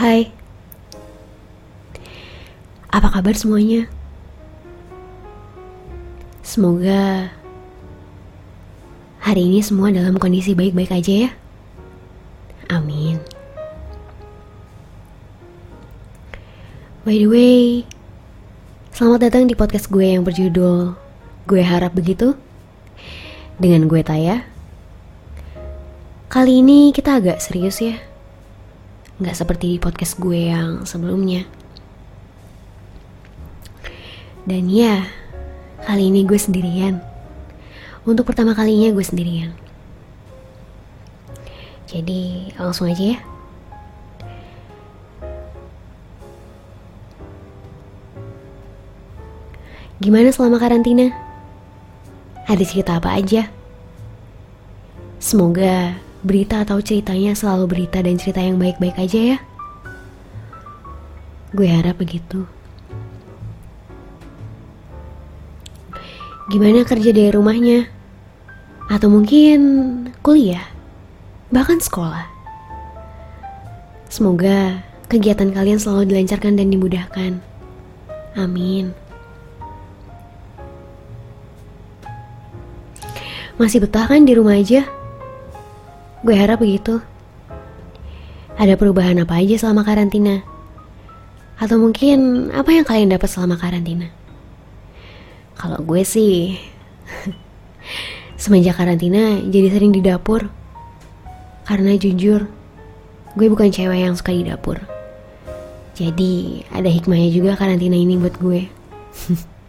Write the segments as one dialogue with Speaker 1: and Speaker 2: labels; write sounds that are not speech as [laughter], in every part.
Speaker 1: Hai, apa kabar semuanya? Semoga hari ini semua dalam kondisi baik-baik aja ya. Amin. By the way, selamat datang di podcast gue yang berjudul Gue Harap Begitu dengan gue Taya. Kali ini kita agak serius ya. Nggak seperti di podcast gue yang sebelumnya. Dan ya, kali ini gue sendirian. Untuk pertama kalinya gue sendirian. Jadi langsung aja ya. Gimana selama karantina? Ada cerita apa aja? Semoga berita atau ceritanya selalu berita dan cerita yang baik-baik aja ya. Gue harap begitu. Gimana kerja dari rumahnya? Atau mungkin kuliah? Bahkan sekolah? Semoga kegiatan kalian selalu dilancarkan dan dimudahkan. Amin. Masih betah kan di rumah aja? Gue harap begitu. Ada perubahan apa aja selama karantina? Atau mungkin apa yang kalian dapat selama karantina? Kalau gue sih [laughs] semenjak karantina jadi sering di dapur. Karena jujur, gue bukan cewek yang suka di dapur. Jadi ada hikmahnya juga karantina ini buat gue. [laughs]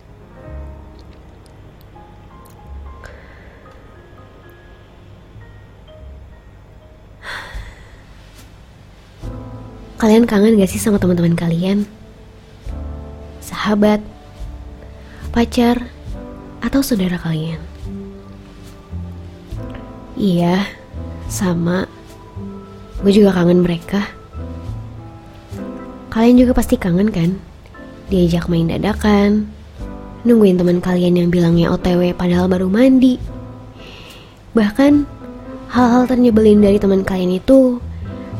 Speaker 1: Kalian kangen gak sih sama teman-teman kalian? Sahabat, pacar, atau saudara kalian? Iya, sama. Gue juga kangen mereka. Kalian juga pasti kangen kan? Diajak main dadakan, nungguin teman kalian yang bilangnya OTW padahal baru mandi. Bahkan hal-hal ternyebelin dari teman kalian itu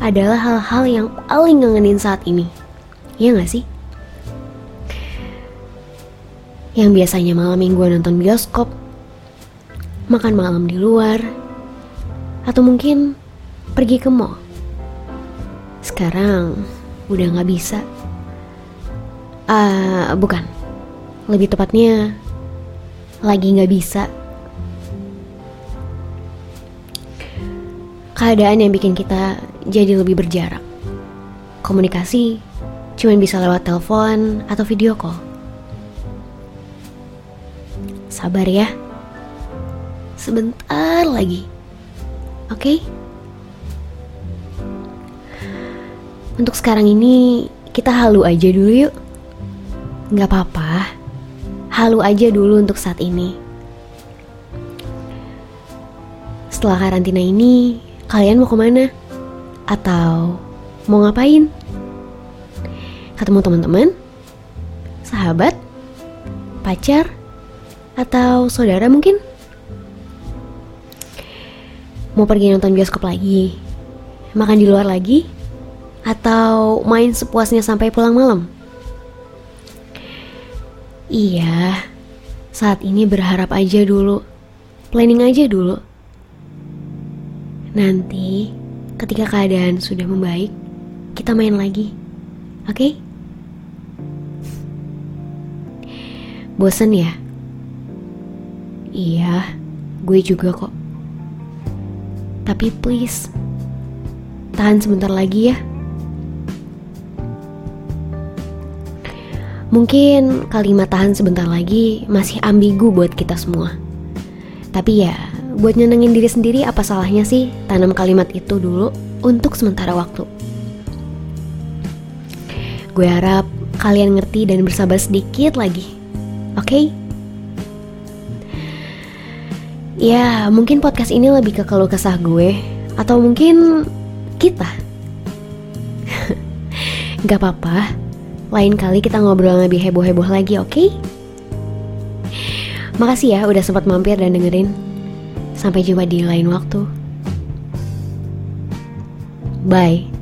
Speaker 1: adalah hal-hal yang paling ngangenin saat ini. Iya gak sih? Yang biasanya malam mingguan nonton bioskop, makan malam di luar, atau mungkin pergi ke mall. Sekarang udah gak bisa. Uh, bukan, lebih tepatnya lagi gak bisa. Keadaan yang bikin kita jadi lebih berjarak. Komunikasi cuma bisa lewat telepon atau video call. Sabar ya. Sebentar lagi. Oke? Okay? Untuk sekarang ini kita halu aja dulu yuk. Gak apa-apa. Halu aja dulu untuk saat ini. Setelah karantina ini, kalian mau ke mana? Atau mau ngapain? Ketemu teman-teman? Sahabat? Pacar? Atau saudara mungkin? Mau pergi nonton bioskop lagi? Makan di luar lagi? Atau main sepuasnya sampai pulang malam? Iya, saat ini berharap aja dulu. Planning aja dulu. Nanti ketika keadaan sudah membaik, kita main lagi. Oke? Okay? Bosen ya? Iya, gue juga kok. Tapi please, tahan sebentar lagi ya. Mungkin kalimat tahan sebentar lagi masih ambigu buat kita semua. Tapi ya, buat nyenengin diri sendiri apa salahnya sih tanam kalimat itu dulu untuk sementara waktu. Gue harap kalian ngerti dan bersabar sedikit lagi. Oke? Okay? Ya, mungkin podcast ini lebih ke keluh kesah gue atau mungkin kita. [laughs] Gak apa-apa. Lain kali kita ngobrol lebih heboh-heboh lagi, oke? Okay? Makasih ya udah sempat mampir dan dengerin. Sampai jumpa di lain waktu. Bye.